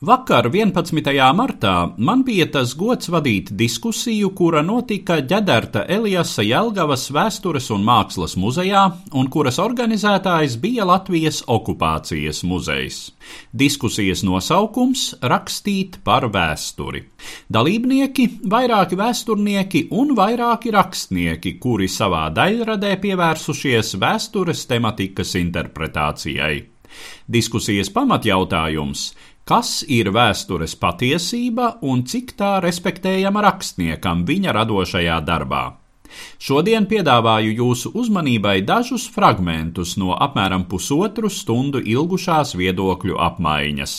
Vakar, 11. martā, man bija tas gods vadīt diskusiju, kura notika Ģedarta Elijasa Jelgavas vēstures un mākslas muzejā, un kuras organizētājs bija Latvijas okupācijas muzejs. Diskusijas nosaukums - Rakstīt par vēsturi. Dalībnieki - vairāki vēsturnieki un vairāki rakstnieki, kuri savā daļradē pievērsušies vēstures tematikas interpretācijai. Diskusijas pamatjautājums Kas ir vēstures patiesība un cik tā respektējama rakstniekam viņa radošajā darbā? Šodien piedāvāju jūsu uzmanībai dažus fragmentus no apmēram pusotru stundu ilgušās viedokļu apmaiņas.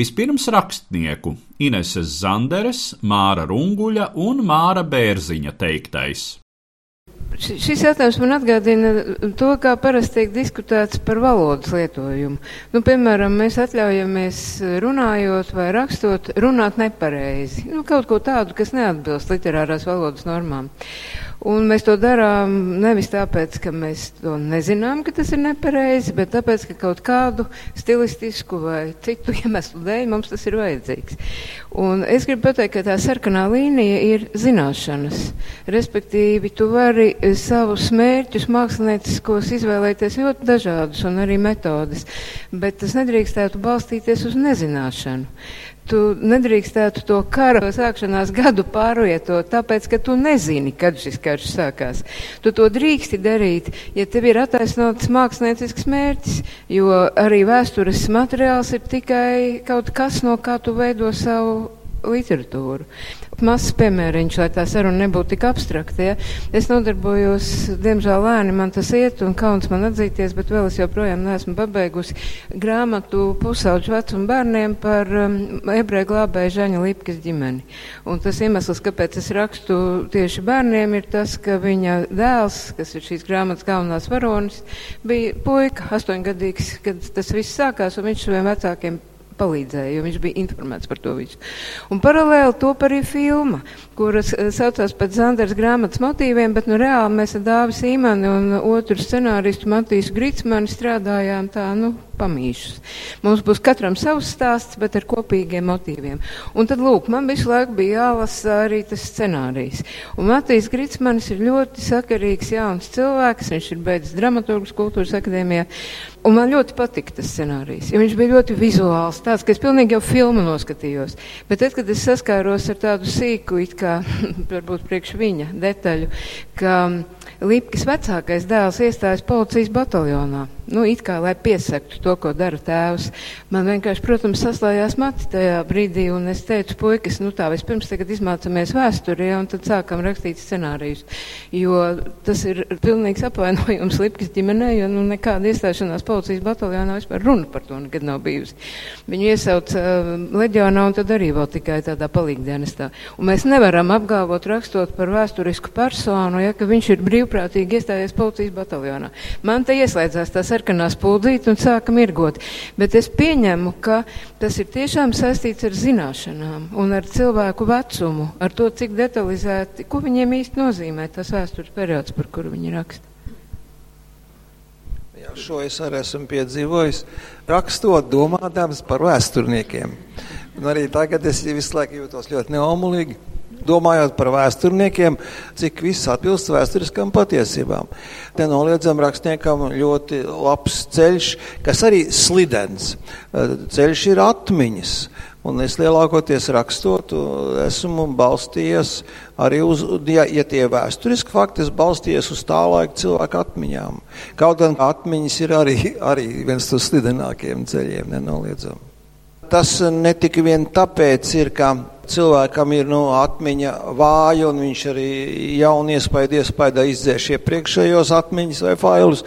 Vispirms rakstnieku Ineses Zanderes, Māra Runguļa un Māra Bērziņa teiktais. Ši- Šis jautājums man atgādina to, kā parasti tiek diskutēts par valodas lietojumu. Nu, piemēram, mēs atļaujamies runājot vai rakstot, runāt nepareizi. Nu, kaut ko tādu, kas neatbilst literārās valodas normām. Un mēs to darām nevis tāpēc, ka mēs to nezinām, ka tas ir nepareizi, bet tāpēc, ka kaut kādu stilistisku vai citu iemeslu dēļ mums tas ir vajadzīgs. Un es gribu pateikt, ka tā sarkanā līnija ir zināšanas. Respektīvi, tu vari eh, savus mērķus mākslinieciskos izvēlēties ļoti dažādus un arī metodas, bet tas nedrīkstētu balstīties uz nezināšanu. Tu nedrīkstētu to kara sākšanās gadu pārvietot, tāpēc, ka tu nezini, kad šis karš sākās. Tu to drīksti darīt, ja tev ir attaisnots māksliniecisks mērķis, jo arī vēstures materiāls ir tikai kaut kas, no kā tu veido savu literatūru. Mazs piemēriņš, lai tā saruna nebūtu tik abstrakta. Ja? Es nodarbojos, diemžēl lēni man tas iet un kauns man atzīties, bet vēl es joprojām neesmu pabeigusi grāmatu pusauģu vecumu bērniem par um, ebreju glābēju Žaņa Lipkas ģimeni. Un tas iemesls, kāpēc es rakstu tieši bērniem, ir tas, ka viņa dēls, kas ir šīs grāmatas galvenās varonis, bija puika, astoņgadīgs, kad tas viss sākās, un viņš saviem vecākiem palīdzēja, jo viņš bija informēts par to visu. Un paralēli top arī filma, kuras eh, saucās pēc Zanders grāmatas motīviem, bet nu reāli mēs ar Dāvi Sīmani un otru scenāristu Matīsu Gritsmani strādājām tā, nu, pamīšus. Mums būs katram savs stāsts, bet ar kopīgiem motīviem. Un tad, lūk, man visu laiku bija jālasa arī tas scenārijs. Un Matīs Gritsmanis ir ļoti sakarīgs jauns cilvēks, viņš ir beidzis dramaturgas kultūras akadēmijā. Un man ļoti patika tas scenārijs, jo viņš bija ļoti vizuāls, tāds, ka es pilnīgi jau filmu noskatījos. Bet tad, kad es saskāros ar tādu sīku, it kā, varbūt priekš viņa detaļu, ka Lipkis vecākais dēls iestājas policijas bataljonā. Nu, it kā, lai piesaktu to, ko dara tēvs. Man vienkārši, protams, saslājās mati tajā brīdī, un es teicu, puikas, nu tā, vispirms tagad izmācamies vēsturē, un tad sākam rakstīt scenārijus. Jo tas ir pilnīgs apvainojums Lipkis ģimenei, jo nu, nekāda iestāšanās policijas bataljonā vispār runa par to nekad nav bijusi. Viņu iesauc uh, leģionā, un tad arī vēl tikai tādā palīgdienestā. Un mēs nevaram apgalvot, rakstot par vēsturisku personu, ja, ka viņš ir brīvprātīgi iestājies policijas bataljonā. Man te ieslēdzās tā sarkanā spuldīte un sāka mirgot. Bet es pieņemu, ka tas ir tiešām saistīts ar zināšanām un ar cilvēku vecumu, ar to, cik detalizēti, ko viņiem īsti nozīmē tas vēstures periods, par kuru viņi raksta. Jā, šo es arī esmu piedzīvojis, rakstot, domādams par vēsturniekiem. Un arī tagad es visu laiku jūtos ļoti neomulīgi, domājot par vēsturniekiem, cik viss atbilst vēsturiskām patiesībām. Nenoliedzam rakstniekam ļoti labs ceļš, kas arī slidens. Ceļš ir atmiņas. Un es lielākoties rakstot, esmu balstījies arī uz, ja, ja tie ir vēsturiski fakti, es balstījies uz tā laika cilvēku atmiņām. Kaut gan atmiņas ir arī, arī viens no slidenākajiem ceļiem, nenoliedzami. Tas ne tikai vien tāpēc ir, ka cilvēkam ir nu, atmiņa vāja, un viņš arī jaunu iespaidu iespaidā izdzēš iepriekšējos atmiņas vai failus,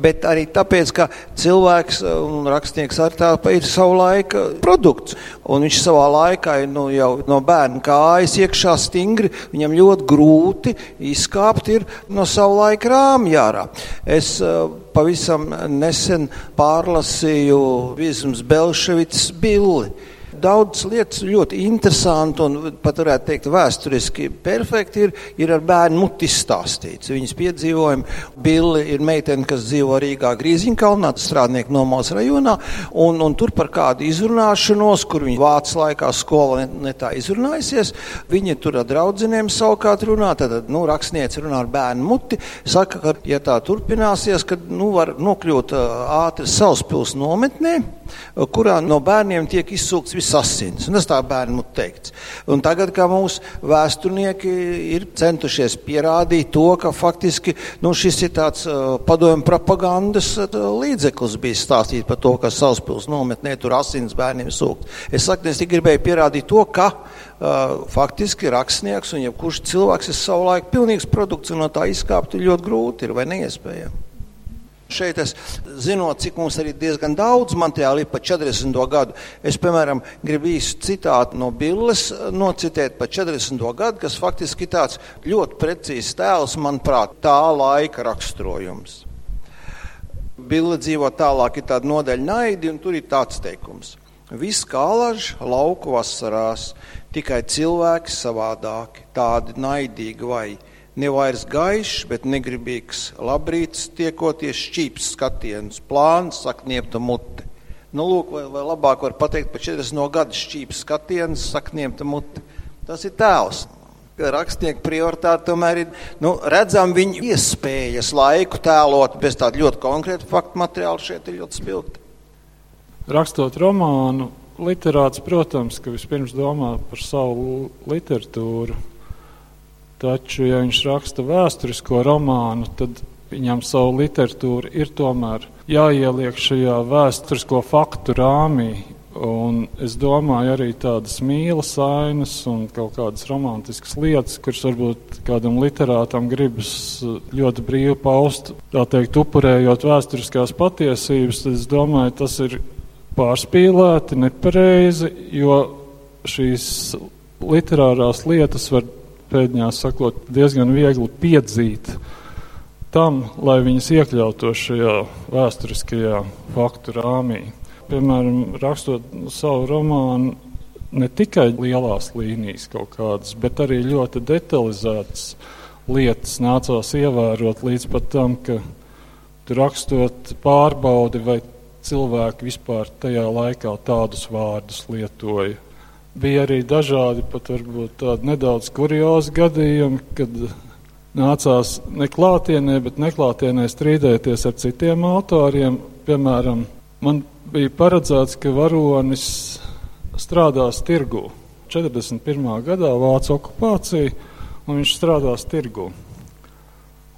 bet arī tāpēc, ka cilvēks un rakstnieks ar tā ir savu laika produkts, un viņš savā laikā ir nu, jau no bērna kājas iekšā stingri, viņam ļoti grūti izkāpt no savu laika rāmjārā. Es pavisam nesen pārlasīju Vizums Belševits billi daudz lietas ļoti interesanti un pat varētu teikt vēsturiski perfekti ir, ir ar bērnu muti izstāstīts. Viņas piedzīvojumi, Billi ir meitene, kas dzīvo Rīgā Grīziņkalnā, strādnieku nomals rajonā, un, un tur par kādu izrunāšanos, kur viņa vācu laikā skola ne, ne tā izrunājusies, viņa tur ar draudziniem savukārt runā, tad, nu, rakstniece runā ar bērnu muti, saka, ka, ja tā turpināsies, kad, nu, var nokļūt ātri Sauspils nometnē, kurā no bērniem tiek izsūkts viss asins. Un tas tā bērnam teikts. Un tagad, kā mūsu vēsturnieki ir centušies pierādīt to, ka faktiski nu, šis ir tāds uh, padomju propagandas uh, līdzeklis bija stāstīt par to, ka Sauspils nometnē tur asins bērniem sūkt. Es saku, es tikai gribēju pierādīt to, ka uh, faktiski rakstnieks un jebkurš cilvēks ir savulaik pilnīgs produkts un no tā izkāpt ļoti grūti ir vai neiespējami. Šeit es zinot, cik mums arī diezgan daudz materiālu ir par 40. gadu. Es, piemēram, gribu īstu citātu no Billes nocitēt par 40. gadu, kas faktiski ir tāds ļoti precīzs tēls, manuprāt, tā laika raksturojums. Bille dzīvo tālāk, ir tāda nodaļa naidi, un tur ir tāds teikums. Viss kā alaž lauku vasarās, tikai cilvēki savādāki, tādi naidīgi vai ne vairs gaišs, bet negribīgs labrīts, tiekoties šķīps skatiens, plāns, sakniepta mute. Nu, lūk, vai, vai labāk var pateikt par 40 gadu šķīps skatiens, sakniepta mute. Tas ir tēls. Rakstnieku prioritāte tomēr ir, nu, redzam viņu iespējas laiku tēlot bez tāda ļoti konkrēta faktu materiāla šeit ir ļoti spilgti. Rakstot romānu, literāts, protams, ka vispirms domā par savu literatūru, Taču, ja viņš raksta vēsturisko romānu, tad viņam savu literatūru ir tomēr jāieliek šajā vēsturisko faktu rāmī. Un es domāju, arī tādas mīlas ainas un kaut kādas romantiskas lietas, kuras varbūt kādam literātam gribas ļoti brīvi paust, tā teikt, upurējot vēsturiskās patiesības, tad es domāju, tas ir pārspīlēti, nepareizi, jo šīs literārās lietas var pēdiņās sakot, diezgan viegli piedzīt tam, lai viņas iekļautos šajā vēsturiskajā faktu rāmī. Piemēram, rakstot savu romānu, ne tikai lielās līnijas kaut kādas, bet arī ļoti detalizētas lietas nācās ievērot līdz pat tam, ka rakstot pārbaudi, vai cilvēki vispār tajā laikā tādus vārdus lietoja Bija arī dažādi, pat varbūt tādi nedaudz kuriozi gadījumi, kad nācās ne klātienē, bet neklātienē strīdēties ar citiem autoriem. Piemēram, man bija paredzēts, ka varonis strādās tirgu. 41. gadā Vācu okupācija, un viņš strādās tirgu.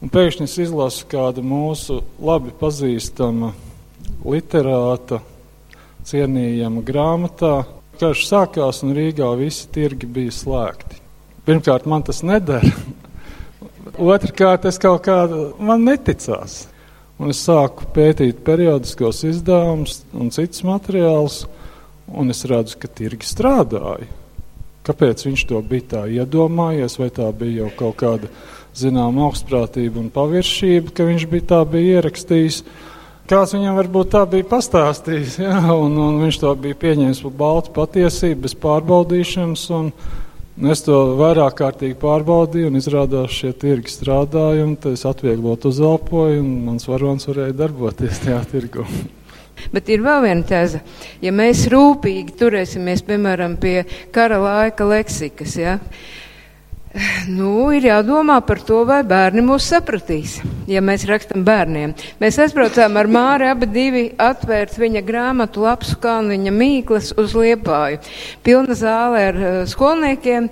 Un pēkšņi es izlasu kādu mūsu labi pazīstama literāta, cienījama grāmatā, karš sākās un Rīgā visi tirgi bija slēgti. Pirmkārt, man tas nedara. Otrakārt, es kaut kādā man neticās. Un es sāku pētīt periodiskos izdevumus un citus materiālus, un es redzu, ka tirgi strādāja. Kāpēc viņš to bija tā iedomājies, vai tā bija jau kaut kāda zināma augstprātība un paviršība, ka viņš bija tā bija ierakstījis. Kāds viņam varbūt tā bija pastāstījis, ja, un, un viņš to bija pieņēmis par baltu patiesību, bez pārbaudīšanas. Un, Es to vairāk kārtīgi pārbaudīju, un izrādās, šie tirgi strādāja, un es atvieglot uzelpoju, un mans varonis varēja darboties tajā tirgu. Bet ir vēl viena tēza. Ja mēs rūpīgi turēsimies, piemēram, pie kara laika leksikas, ja, Nu, ir jādomā par to, vai bērni mūs sapratīs, ja mēs rakstam bērniem. Mēs aizbraucām ar Māri abi divi atvērt viņa grāmatu Lapsu kalniņa mīklas uz Liepāju. Pilna zāle ar uh, skolniekiem.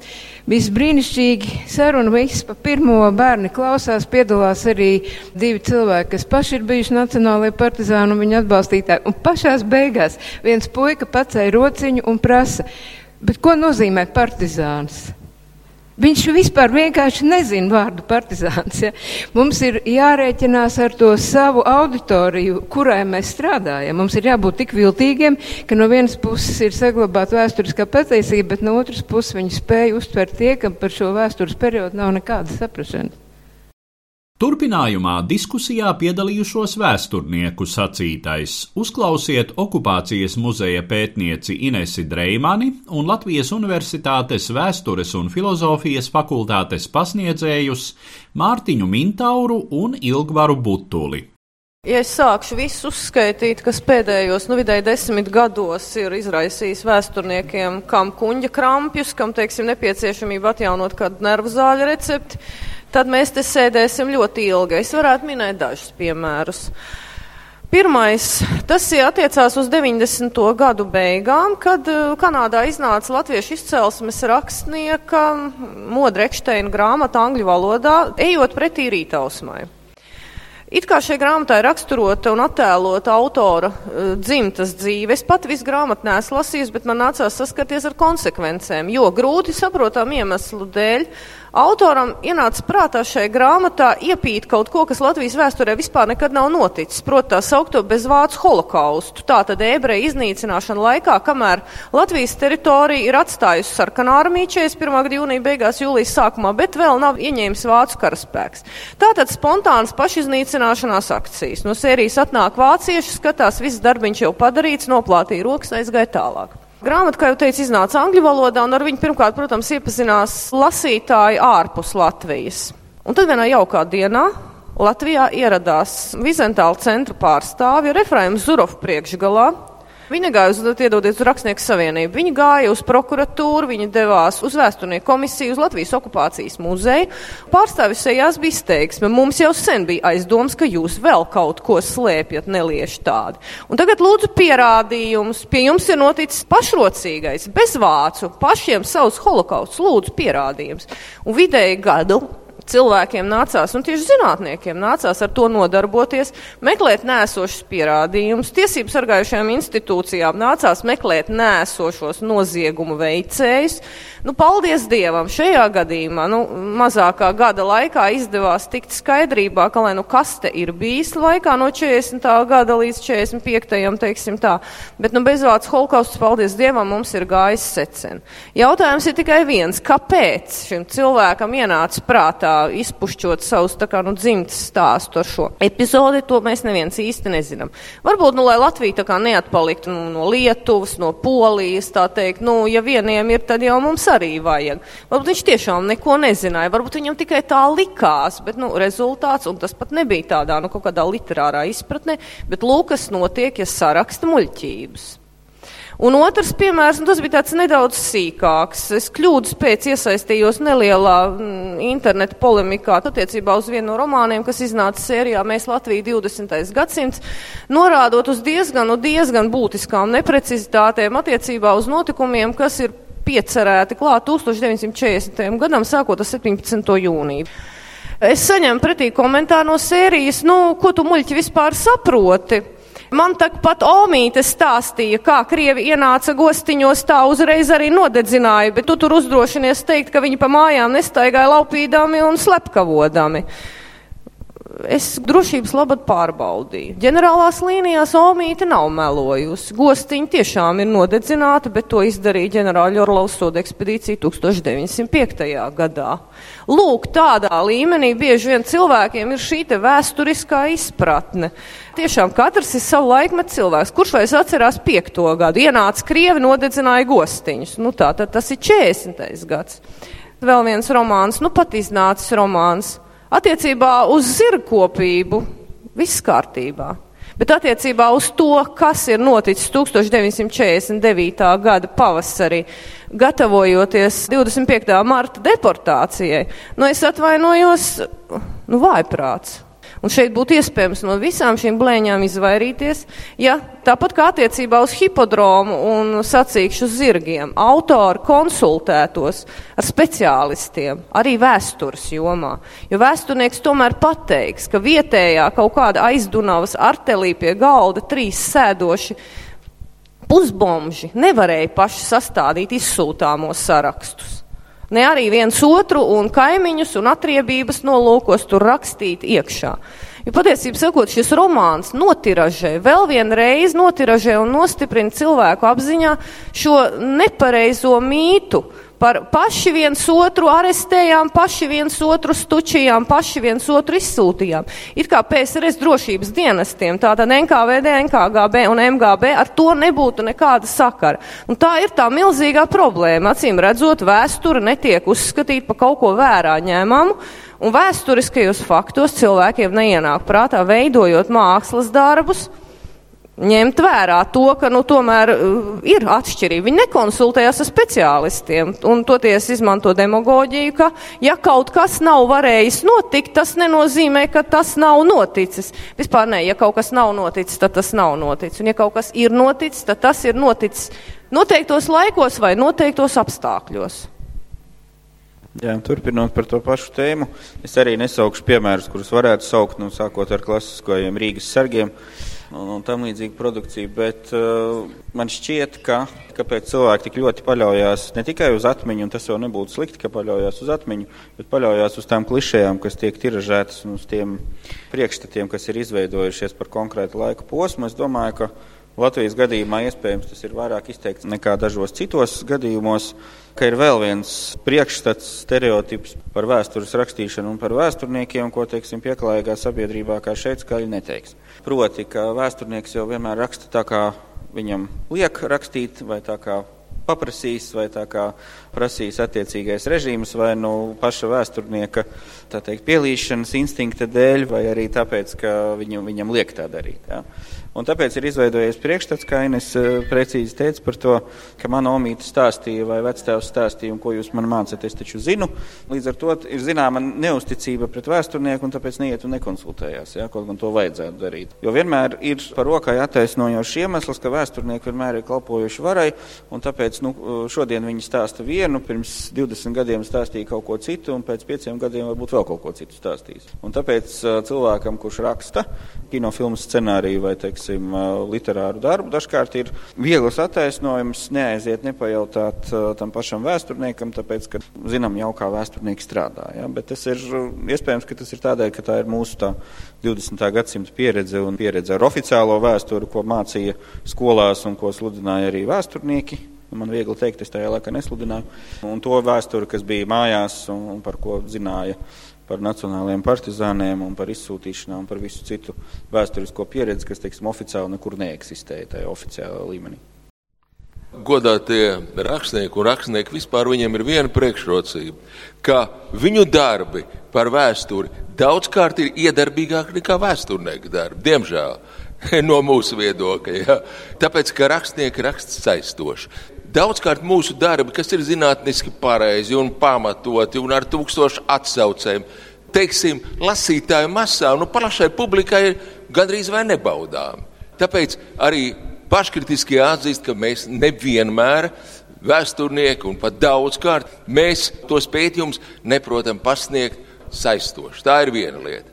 Viss brīnišķīgi saruna, viss pa pirmo bērni klausās, piedalās arī divi cilvēki, kas paši ir bijuši nacionālajie partizāni un viņa atbalstītāji. Un pašās beigās viens puika pacēja rociņu un prasa, Bet ko nozīmē partizāns? Viņš vispār vienkārši nezina vārdu partizāns. Ja? Mums ir jārēķinās ar to savu auditoriju, kurai mēs strādājam. Mums ir jābūt tik viltīgiem, ka no vienas puses ir saglabāta vēsturiskā patiesība, bet no otras puses viņi spēja uztvert tie, kam par šo vēstures periodu nav nekāda saprašanas. Turpinājumā diskusijā piedalījušos vēsturnieku sacītais uzklausiet okupācijas muzeja pētnieci Inesi Dreimani un Latvijas Universitātes vēstures un filozofijas fakultātes pasniedzējus Mārtiņu Mintauru un Ilgvaru Butuli. Ja es sākšu visu uzskaitīt, kas pēdējos, nu, vidēji desmit gados ir izraisījis vēsturniekiem, kam kuņģa krampjus, kam, teiksim, nepieciešamība atjaunot kādu nervu zāļu recepti, tad mēs te sēdēsim ļoti ilgi. Es varētu minēt dažus piemērus. Pirmais, tas attiecās uz 90. gadu beigām, kad uh, Kanādā iznāca latviešu izcelsmes rakstnieka Modra Ekšteina grāmata angļu valodā, ejot pretī rītausmai. It kā šajā grāmatā ir raksturota un attēlota autora uh, dzimtas dzīve. Es pat visu grāmatu neesmu lasījusi, bet man nācās saskarties ar konsekvencēm, jo grūti saprotam iemeslu dēļ Autoram ienāca prātā šai grāmatā iepīt kaut ko, kas Latvijas vēsturē vispār nekad nav noticis, proti tā saukto bezvācu holokaustu. Tā tad ebreja iznīcināšana laikā, kamēr Latvijas teritorija ir atstājusi sarkanā armija 41. gada jūnija beigās, jūlijas sākumā, bet vēl nav ieņēmis vācu karaspēks. Tātad spontānas pašiznīcināšanās akcijas. No sērijas atnāk vācieši, skatās, viss darbiņš jau padarīts, noplātīja rokas, aizgāja tālāk. Grāmata, kā jau teicu, iznāca angļu valodā, un ar viņu pirmkārt, protams, iepazinās lasītāji ārpus Latvijas. Un tad vienā jaukā dienā Latvijā ieradās Vizentāla centra pārstāvja Refraims Zurov priekšgalā, Viņi negāja uz, iedodies uz Rakstnieku savienību. Viņi gāja uz prokuratūru, viņi devās uz vēsturnieku komisiju, uz Latvijas okupācijas muzeju. Pārstāvis sejās bija steigsme. Mums jau sen bija aizdoms, ka jūs vēl kaut ko slēpjat nelieši tādi. Un tagad lūdzu pierādījumus. Pie jums ir noticis pašrocīgais, bez vācu, pašiem savus holokausts, lūdzu pierādījumus. Un vidēji gadu cilvēkiem nācās, un tieši zinātniekiem nācās ar to nodarboties, meklēt nēsošus pierādījumus, tiesību sargājušajām institūcijām nācās meklēt nēsošos noziegumu veicējus. Nu, paldies Dievam, šajā gadījumā, nu, mazākā gada laikā izdevās tikt skaidrībā, ka, lai nu kas te ir bijis laikā no 40. gada līdz 45. teiksim tā, bet, nu, bezvārds holokausts, paldies Dievam, mums ir gājis secen. Jautājums ir tikai viens, kāpēc šim cilvēkam ienāca prātā izpušķot savus kā nu dzimtas stāstu ar šo epizodi, to mēs neviens īsti nezinām. Varbūt, nu, lai Latvija kā neatpaliktu nu, no Lietuvas, no Polijas, tā teikt, nu, ja vieniem ir, tad jau mums arī vajag. Varbūt viņš tiešām neko nezināja, varbūt viņam tikai tā likās, bet, nu, rezultāts, un tas pat nebija tādā, nu, kaut kādā literārā izpratnē, bet lūk, kas notiek, ja saraksta muļķības. Un otrs piemērs, un tas bija tāds nedaudz sīkāks. Es kļūdas pēc iesaistījos nelielā mm, interneta polemikā attiecībā uz vienu no romāniem, kas iznāca sērijā Mēs Latvija 20. gadsimts, norādot uz diezgan, nu, diezgan būtiskām neprecizitātēm attiecībā uz notikumiem, kas ir piecerēti klāt 1940. gadam, sākot ar 17. jūniju. Es saņemu pretī komentāru no sērijas, nu, ko tu muļķi vispār saproti? Man pat Omīte stāstīja, kā Krievi ienāca gostiņos, tā uzreiz arī nodedzināja, bet tu tur uzdrošinies teikt, ka viņi pa mājām nestaigāja laupīdami un slepkavodami es drošības labad pārbaudīju. Ģenerālās līnijās Omīte nav melojusi. Gostiņi tiešām ir nodedzināti, bet to izdarīja ģenerāļa Orlovs soda ekspedīcija 1905. gadā. Lūk, tādā līmenī bieži vien cilvēkiem ir šī vēsturiskā izpratne. Tiešām katrs ir savu laikmetu cilvēks. Kurš vairs atcerās piekto gadu? Ienāca Krievi, nodedzināja gostiņus. Nu tā, tad tas ir 40. gads. Vēl viens romāns, nu pat iznācis romāns Attiecībā uz zirgkopību viss kārtībā. Bet attiecībā uz to, kas ir noticis 1949. gada pavasarī, gatavojoties 25. marta deportācijai, nu es atvainojos, nu vājprāts. Un šeit būtu iespējams no visām šīm blēņām izvairīties, ja tāpat kā attiecībā uz hipodromu un sacīkšu zirgiem, autori konsultētos ar speciālistiem, arī vēstures jomā. Jo vēsturnieks tomēr pateiks, ka vietējā kaut kāda aizdunavas artelī pie galda trīs sēdoši pusbomži nevarēja paši sastādīt izsūtāmos sarakstus. Ne arī viens otru un kaimiņus un atriebības nolūkos tur rakstīt iekšā. Jo patiesībā sakot, šis romāns notiražē, vēl vienreiz notiražē un nostiprina cilvēku apziņā šo nepareizo mītu, par paši viens otru arestējām, paši viens otru stučījām, paši viens otru izsūtījām. It kā PSRS drošības dienestiem, tātad NKVD, NKGB un MGB ar to nebūtu nekāda sakara. Un tā ir tā milzīgā problēma. Acīm redzot, vēsture netiek uzskatīta par kaut ko vērā ņēmamu. Un vēsturiskajos faktos cilvēkiem neienāk prātā veidojot mākslas darbus, ņemt vērā to, ka nu, tomēr uh, ir atšķirība. Viņi nekonsultējas ar speciālistiem un toties izmanto demagoģiju, ka ja kaut kas nav varējis notikt, tas nenozīmē, ka tas nav noticis. Vispār nē, ja kaut kas nav noticis, tad tas nav noticis. Un ja kaut kas ir noticis, tad tas ir noticis noteiktos laikos vai noteiktos apstākļos. Jā, turpinot par to pašu tēmu, es arī nesaukšu piemērus, kurus varētu saukt, nu, sākot ar klasiskajiem Rīgas sargiem. Uh, un, un tam līdzīgu produkciju. Bet uh, man šķiet, ka kāpēc cilvēki tik ļoti paļaujas ne tikai uz atmiņu, un tas jau nebūtu slikti, ka paļaujas uz atmiņu, bet paļaujas uz tām klišējām, kas tiek tiražētas un uz tiem priekšstatiem, kas ir izveidojušies par konkrētu laika posmu. Es domāju, ka Latvijas gadījumā iespējams tas ir vairāk izteikts nekā dažos citos gadījumos, ka ir vēl viens priekšstats, stereotips par vēstures rakstīšanu un par vēsturniekiem, ko, teiksim, pieklājīgā sabiedrībā kā šeit skaļi neteiks. Proti, ka vēsturnieks jau vienmēr raksta tā, kā viņam liek rakstīt, vai tā kā paprasīs, vai tā kā prasīs attiecīgais režīms, vai nu paša vēsturnieka teikt, pielīšanas instinkta dēļ, vai arī tāpēc, ka viņam, viņam liek tā darīt. Ja? Un tāpēc ir izveidojies priekšstats, kā Ines eh, precīzi teica par to, ka mana omīte stāstīja vai vectēvs stāstīja, un ko jūs man mācat, es taču zinu. Līdz ar to ir zināma neusticība pret vēsturnieku, un tāpēc neiet un nekonsultējās, ja, kaut gan to vajadzētu darīt. Jo vienmēr ir par rokai attaisnojošs iemesls, ka vēsturnieki vienmēr ir kalpojuši varai, un tāpēc nu, šodien viņi stāsta vienu, pirms 20 gadiem stāstīja kaut ko citu, un pēc pieciem gadiem varbūt vēl kaut ko citu stāstīs. Un tāpēc eh, cilvēkam, kurš raksta kinofilmu scenāriju vai, teiksim, teiksim, literāru darbu. Dažkārt ir viegls attaisnojums neaiziet nepajautāt tam pašam vēsturniekam, tāpēc, ka zinām jau, kā vēsturnieki strādā. Ja? Bet tas ir iespējams, ka tas ir tādēļ, ka tā ir mūsu tā 20. gadsimta pieredze un pieredze ar oficiālo vēsturi, ko mācīja skolās un ko sludināja arī vēsturnieki. Man viegli teikt, es tajā laikā nesludināju. Un to vēsturi, kas bija mājās un par ko zināja par nacionālajiem partizāniem un par izsūtīšanām par visu citu vēsturisko pieredzi, kas, teiksim, oficiāli nekur neeksistēja tajā oficiālā līmenī. Godātie rakstnieki un rakstnieki vispār viņiem ir viena priekšrocība, ka viņu darbi par vēsturi daudzkārt ir iedarbīgāki nekā vēsturnieka darbi, diemžēl, no mūsu viedokļa. Ja? Tāpēc, ka rakstnieki raksta saistoši. Daudzkārt mūsu darbi, kas ir zinātniski pareizi un pamatoti un ar tūkstošu atsaucēm, teiksim, lasītāju masā un nu, plašai publikai ir gandrīz vai nebaudām. Tāpēc arī paškritiski jāatzīst, ka mēs nevienmēr vēsturnieki un pat daudzkārt mēs tos pētījumus neprotam pasniegt saistoši. Tā ir viena lieta.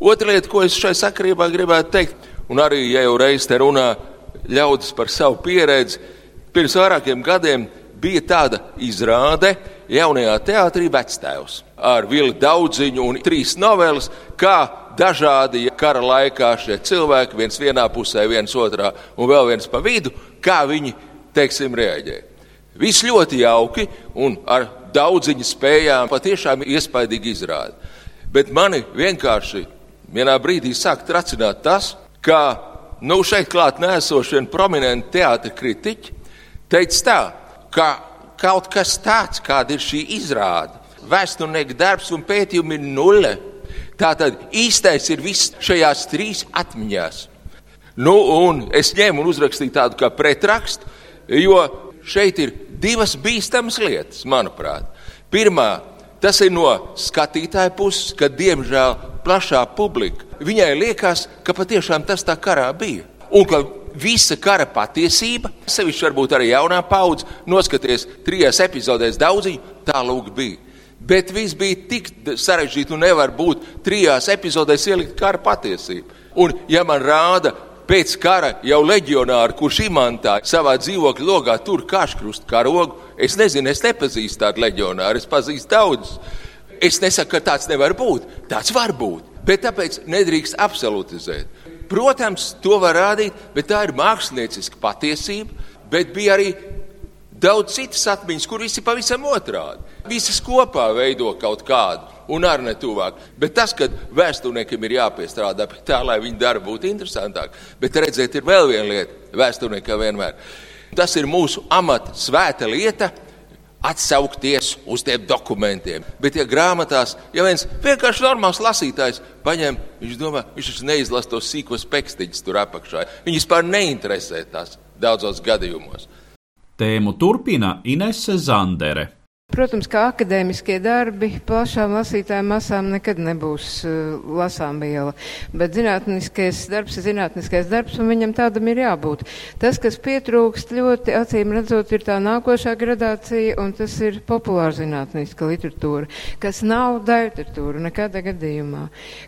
Otra lieta, ko es šai sakarībā gribētu teikt, un arī, ja jau reiz te runā ļaudis par savu pieredzi, Pirms vairākiem gadiem bija tāda izrāde jaunajā teātrī Vectēvs ar Vili Daudziņu un trīs novelas, kā dažādi kara laikā šie cilvēki, viens vienā pusē, viens otrā un vēl viens pa vidu, kā viņi, teiksim, reaģē. Viss ļoti jauki un ar daudziņu spējām patiešām iespaidīgi izrāda. Bet mani vienkārši vienā brīdī sāk tracināt tas, ka nu, šeit klāt nēsošie prominenti teātri kritiķi teica tā, ka kaut kas tāds, kāda ir šī izrāde, vēsturnieka darbs un pētījumi ir nulle. Tātad īstais ir viss šajās trīs atmiņās. Nu, un es ņēmu un uzrakstīju tādu kā pretrakstu, jo šeit ir divas bīstamas lietas, manuprāt. Pirmā, tas ir no skatītāja puses, ka diemžēl plašā publika viņai liekas, ka patiešām tas tā karā bija. Un ka visa kara patiesība, sevišķi varbūt arī jaunā paudze, noskaties trijās epizodēs daudziņu, tā lūk bija. Bet viss bija tik sarežģīti un nevar būt trijās epizodēs ielikt kara patiesību. Un, ja man rāda pēc kara jau leģionāri, kurš imantā savā dzīvokļa logā tur kaškrustu karogu. Es nezinu, es nepazīstu tādu leģionāru, es pazīstu daudzus. Es nesaku, ka tāds nevar būt. Tāds var būt, bet tāpēc nedrīkst absolutizēt. Protams, to var rādīt, bet tā ir mākslinieciska patiesība. Bet bija arī daudz citas atmiņas, kur visi pavisam otrādi. Visas kopā veido kaut kādu, un arī ne tuvāk. Bet tas, ka vēsturniekiem ir jāpiestrādā pie tā, lai viņa darba būtu interesantāka, bet redzēt, ir vēl viena lieta vēsturniekam vienmēr. Tas ir mūsu amata svēta lieta. Atsaukties uz tiem dokumentiem. Bet, ja grāmatās, ja viens vienkārši normāls lasītājs paņem, viņš domā, viņš taču neizlasa tos sīkos pekstiņus tur apakšā. Viņi vispār neinteresē tās daudzos gadījumos. Tēmu turpina Inese Zandere. Protams, ka akadēmiskie darbi plašām lasītājām masām nekad nebūs uh, lasām viela, bet zinātniskais darbs ir zinātniskais darbs, un viņam tādam ir jābūt. Tas, kas pietrūkst ļoti acīm redzot, ir tā nākošā gradācija, un tas ir populāra zinātniska literatūra, kas nav daļliteratūra nekādā gadījumā,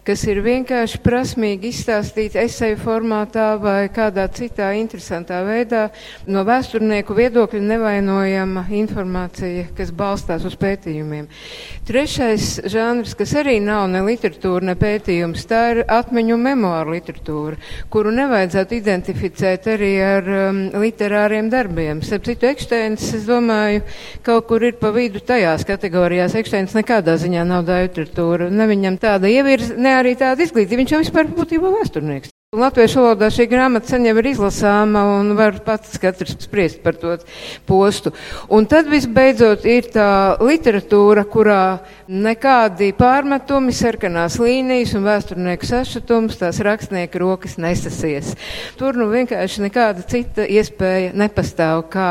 kas ir vienkārši prasmīgi izstāstīt eseju formātā vai kādā citā interesantā veidā no vēsturnieku viedokļa nevainojama informācija, kas balstās balstās uz pētījumiem. Trešais žanrs, kas arī nav ne literatūra, ne pētījums, tā ir atmiņu memoāru literatūra, kuru nevajadzētu identificēt arī ar um, literāriem darbiem. Starp citu, Eksteins, es domāju, kaut kur ir pa vidu tajās kategorijās. Eksteins nekādā ziņā nav tā literatūra, ne viņam tāda ievirz, ne arī tāda izglītība. Viņš jau vispār būtībā vēsturnieks. Latviešu valodā šī grāmata sen jau ir izlasāma un var pats katrs spriest par to postu. Un tad visbeidzot ir tā literatūra, kurā nekādi pārmetumi, sarkanās līnijas un vēsturnieku sašutums, tās rakstnieku rokas nesasies. Tur nu vienkārši nekāda cita iespēja nepastāv, kā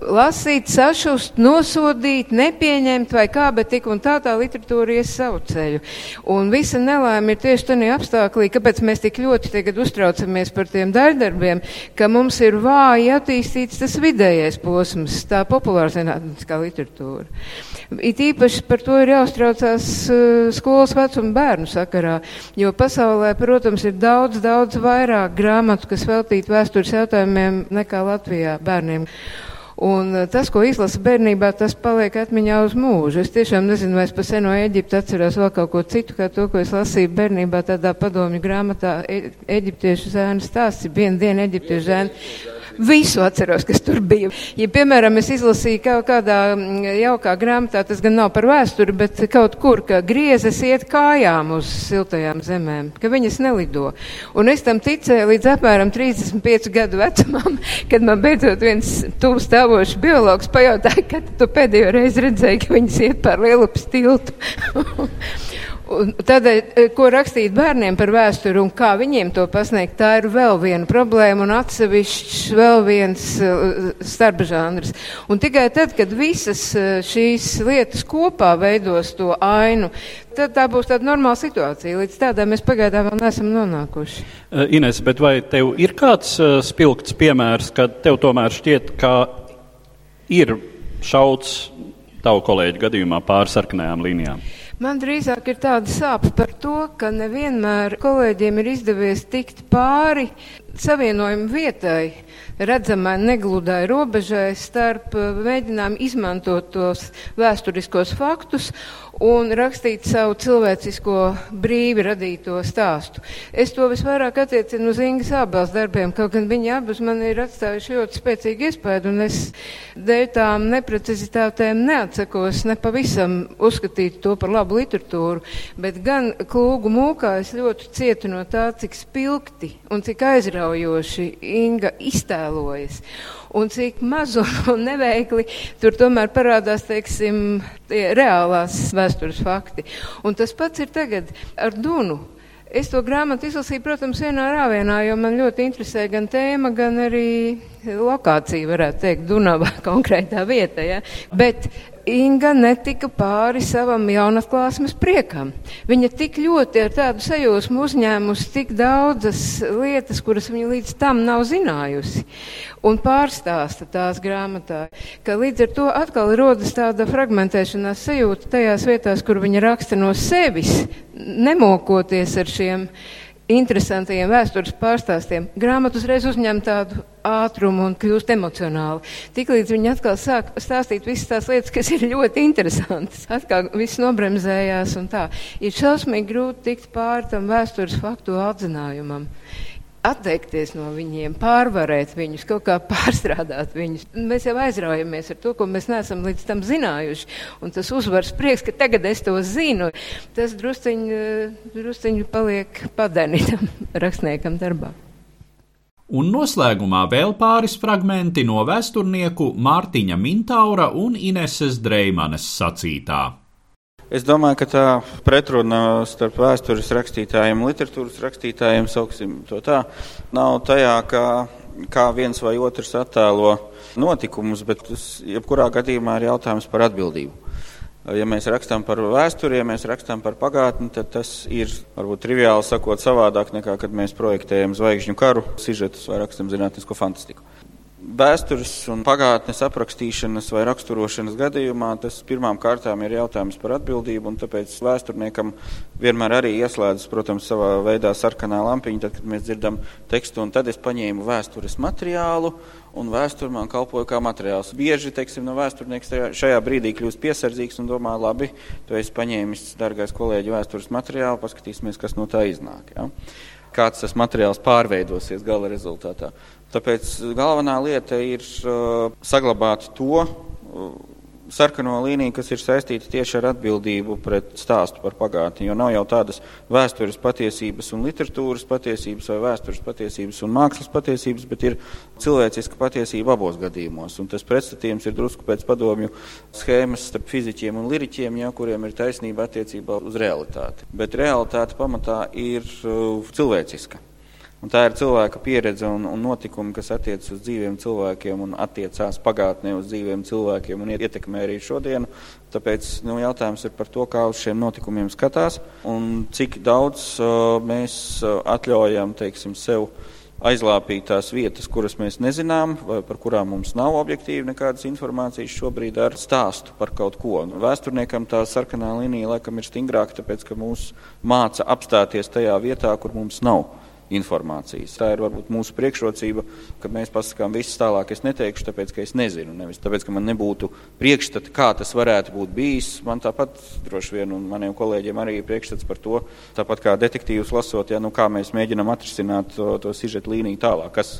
lasīt, sašust, nosodīt, nepieņemt vai kā, bet tik un tā tā literatūra ies savu ceļu. Un visa nelēma ir tieši tādā apstāklī, kāpēc mēs tik ļoti tagad uztraucamies par tiem daļdarbiem, ka mums ir vāji attīstīts tas vidējais posms, tā populārzinātniskā literatūra. It īpaši par to ir jāuztraucās uh, skolas vecuma bērnu sakarā, jo pasaulē, protams, ir daudz, daudz vairāk grāmatu, kas veltīti vēstures jautājumiem nekā Latvijā bērniem. Un tas, ko izlasa bērnībā, tas paliek atmiņā uz mūžu. Es tiešām nezinu, vai es pa seno Eģiptu atceros vēl kaut ko citu, kā to, ko es lasīju bērnībā tādā padomju grāmatā e Eģiptiešu zēnu stāsts. Vienu dienu Eģiptiešu zēnu Visu atceros, kas tur bija. Ja, piemēram, es izlasīju kaut kādā mm, jaukā grāmatā, tas gan nav par vēsturi, bet kaut kur, ka griezes iet kājām uz siltajām zemēm, ka viņas nelido. Un es tam ticēju līdz apmēram 35 gadu vecumam, kad man beidzot viens tuvu stāvošs biologs pajautāja, kad tu pēdējo reizi redzēji, ka viņas iet pār Lielupas tiltu. Tādēļ, eh, ko rakstīt bērniem par vēsturi un kā viņiem to pasniegt, tā ir vēl viena problēma un atsevišķs vēl viens uh, starpžānrs. Un tikai tad, kad visas uh, šīs lietas kopā veidos to ainu, tad tā būs tāda normāla situācija. Līdz tādai mēs pagaidām vēl neesam nonākuši. Ines, bet vai tev ir kāds spilgts piemērs, kad tev tomēr šķiet, ka ir šauts tavu kolēģu gadījumā pāri sarkanajām līnijām? Man drīzāk ir tāda sāpe par to, ka nevienmēr kolēģiem ir izdevies tikt pāri savienojumu vietai, redzamai negludai robežai starp eh, mēģinājumu izmantot tos vēsturiskos faktus un rakstīt savu cilvēcisko brīvi radīto stāstu. Es to visvairāk attiecinu uz Ingas Ābels darbiem, kaut gan viņi abas man ir atstājuši ļoti spēcīgu iespēju, un es dēļ tām neprecizitātēm neatsakos nepavisam uzskatīt to par labu literatūru, bet gan klūgu mūkā es ļoti cietu no tā, cik spilgti un cik aizraujoši Inga iztēlojas un cik maz un neveikli tur tomēr parādās, teiksim, reālās vēstures fakti. Un tas pats ir tagad ar Dunu. Es to grāmatu izlasīju, protams, vienā rāvienā, jo man ļoti interesē gan tēma, gan arī lokācija, varētu teikt, Dunavā konkrētā vietā. Ja? Bet Inga netika pāri savam jaunatklāsmes priekam. Viņa tik ļoti ar tādu sajūsmu uzņēmusi tik daudzas lietas, kuras viņa līdz tam nav zinājusi, un pārstāsta tās grāmatā, ka līdz ar to atkal rodas tāda fragmentēšanās sajūta tajās vietās, kur viņa raksta no sevis, nemokoties ar šiem interesantiem vēstures pārstāstiem, grāmatu uzreiz uzņem tādu ātrumu un kļūst emocionāli. Tiklīdz viņi atkal sāk stāstīt visas tās lietas, kas ir ļoti interesantas, atkal viss nobremzējās un tā. Ir šausmīgi grūti tikt pāri tam vēstures faktu atzinājumam atteikties no viņiem, pārvarēt viņus, kaut kā pārstrādāt viņus. Mēs jau aizraujamies ar to, ko mēs neesam līdz tam zinājuši. Un tas uzvaras prieks, ka tagad es to zinu, tas drusciņi, drusciņi paliek padeni tam rakstniekam darbā. Un noslēgumā vēl pāris fragmenti no vēsturnieku Mārtiņa Mintaura un Ineses Dreimanes sacītā. Es domāju, ka tā pretruna starp vēstures rakstītājiem un literatūras rakstītājiem, sauksim to tā, nav tajā, kā, kā viens vai otrs attēlo notikumus, bet tas jebkurā gadījumā ir jautājums par atbildību. Ja mēs rakstām par vēsturi, ja mēs rakstām par pagātni, tad tas ir varbūt triviāli sakot savādāk nekā, kad mēs projektējam zvaigžņu karu, sižetus vai rakstam zinātnisko fantastiku vēstures un pagātnes aprakstīšanas vai raksturošanas gadījumā tas pirmām kārtām ir jautājums par atbildību, un tāpēc vēsturniekam vienmēr arī ieslēdzas, protams, savā veidā sarkanā lampiņa, tad, kad mēs dzirdam tekstu, un tad es paņēmu vēstures materiālu, un vēsture man kalpoja kā materiāls. Bieži, teiksim, no vēsturnieks šajā brīdī kļūst piesardzīgs un domā, labi, tu esi paņēmis, dargais kolēģi, vēstures materiālu, paskatīsimies, kas no tā iznāk. Ja? Kāds tas materiāls pārveidosies gala rezultātā. Tāpēc galvenā lieta ir uh, saglabāt to uh, sarkano līniju, kas ir saistīta tieši ar atbildību pret stāstu par pagātni. Jo nav jau tādas vēstures patiesības un literatūras patiesības, vai vēstures patiesības un mākslas patiesības, bet ir cilvēciska patiesība abos gadījumos. Un tas pretstatījums ir drusku pēc padomju schēmas starp fiziķiem un liriķiem, ja, kuriem ir taisnība attiecībā uz realitāti. Bet realitāte pamatā ir uh, cilvēciska. Un tā ir cilvēka pieredze un, un notikumi, kas attiecas uz dzīviem cilvēkiem un attiecās pagātnē uz dzīviem cilvēkiem un ietekmē arī šodienu. Tāpēc nu, jautājums ir par to, kā uz šiem notikumiem skatās un cik daudz uh, mēs uh, atļaujam teiksim, sev aizlāpīt tās vietas, kuras mēs nezinām, vai par kurām mums nav objektīvi nekādas informācijas šobrīd ar stāstu par kaut ko. Vēsturniekam tā sarkanā līnija laikam ir stingrāka, tāpēc ka mūs māca apstāties tajā vietā, kur mums nav informācijas. Tā ir varbūt mūsu priekšrocība, ka mēs pasakām viss tālāk. Es neteikšu, tāpēc, ka es nezinu, nevis tāpēc, ka man nebūtu priekšstata, kā tas varētu būt bijis. Man tāpat droši vien un maniem kolēģiem arī ir priekšstats par to, tāpat kā detektīvus lasot, ja, nu, kā mēs mēģinam atrisināt to, to sižetu līniju tālāk, kas,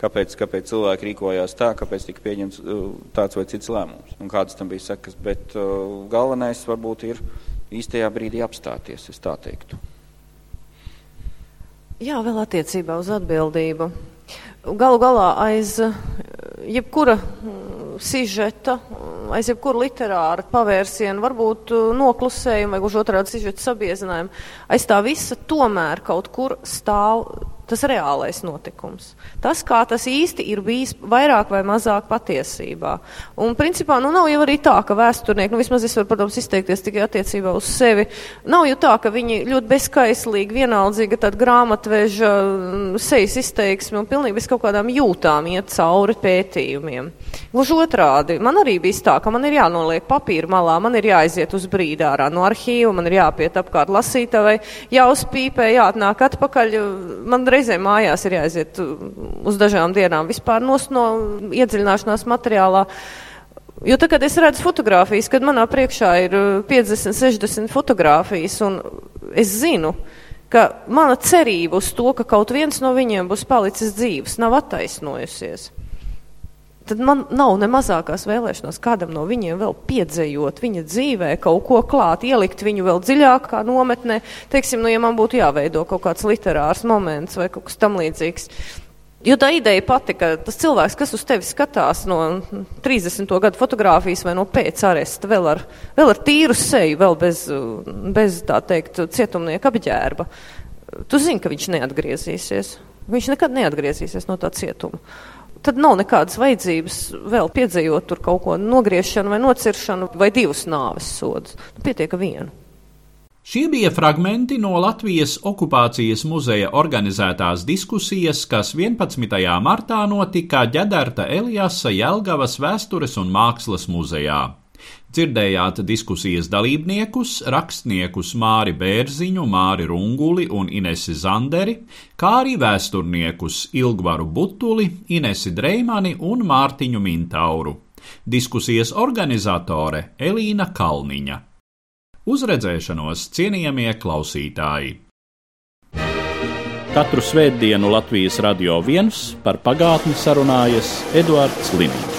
kāpēc, kāpēc cilvēki rīkojās tā, kāpēc tika pieņemts uh, tāds vai cits lēmums un kādas tam bija sekas. Bet uh, galvenais varbūt ir īstajā brīdī apstāties, es tā teiktu. Jā, vēl attiecībā uz atbildību. Galu galā aiz eh, jebkura mm, sižeta, aiz jebkura literāra pavērsiena, varbūt eh, noklusējuma vai gluži otrādi sižeta sabiezinājuma, aiz tā visa tomēr kaut kur stāv tas reālais notikums. Tas, kā tas īsti ir bijis vairāk vai mazāk patiesībā. Un, principā, nu, nav jau arī tā, ka vēsturnieki, nu, vismaz es varu, protams, izteikties tikai attiecībā uz sevi, nav jau tā, ka viņi ļoti bezskaislīgi, vienaldzīga tāda grāmatveža mm, sejas izteiksme un pilnīgi bez kaut kādām jūtām iet cauri pētījumiem. Gluži otrādi, man arī bija tā, ka man ir jānoliek papīra malā, man ir jāaiziet uz brīdi ārā no arhīva, man ir jāpiet apkārt lasītavai, jāuzpīpē, jāatnāk atpakaļ. Man reizēm mājās ir jāaiziet uz dažām dienām vispār no iedziļināšanās materiālā. Jo tad, kad es redzu fotogrāfijas, kad manā priekšā ir 50, 60 fotogrāfijas, un es zinu, ka mana cerība uz to, ka kaut viens no viņiem būs palicis dzīves, nav attaisnojusies tad man nav ne mazākās vēlēšanās kādam no viņiem vēl piedzējot viņa dzīvē, kaut ko klāt, ielikt viņu vēl dziļākā nometnē. Teiksim, nu, ja man būtu jāveido kaut kāds literārs moments vai kaut kas tam līdzīgs. Jo tā ideja pati, ka tas cilvēks, kas uz tevi skatās no 30. gadu fotografijas vai no pēc aresta, vēl ar, vēl ar tīru seju, vēl bez, bez tā teikt, cietumnieka apģērba, tu zini, ka viņš neatgriezīsies. Viņš nekad neatgriezīsies no tā cietuma tad nav nekādas vajadzības vēl piedzējot tur kaut ko nogriešanu vai nociršanu vai divus nāves sodus. Nu, pietiek vienu. Šie bija fragmenti no Latvijas okupācijas muzeja organizētās diskusijas, kas 11. martā notika Ģedarta Elijasa Jelgavas vēstures un mākslas muzejā. Dzirdējāt diskusijas dalībniekus, rakstniekus Māri Bērziņu, Māri Runguli un Inesi Zanderi, kā arī vēsturniekus Ilgvaru Butuli, Inesi Dreimani un Mārtiņu Mintauru. Diskusijas organizatore Elīna Kalniņa. Uz redzēšanos, cienījamie klausītāji! Katru svētdienu Latvijas radio viens par pagātni sarunājas Eduards Liniņš.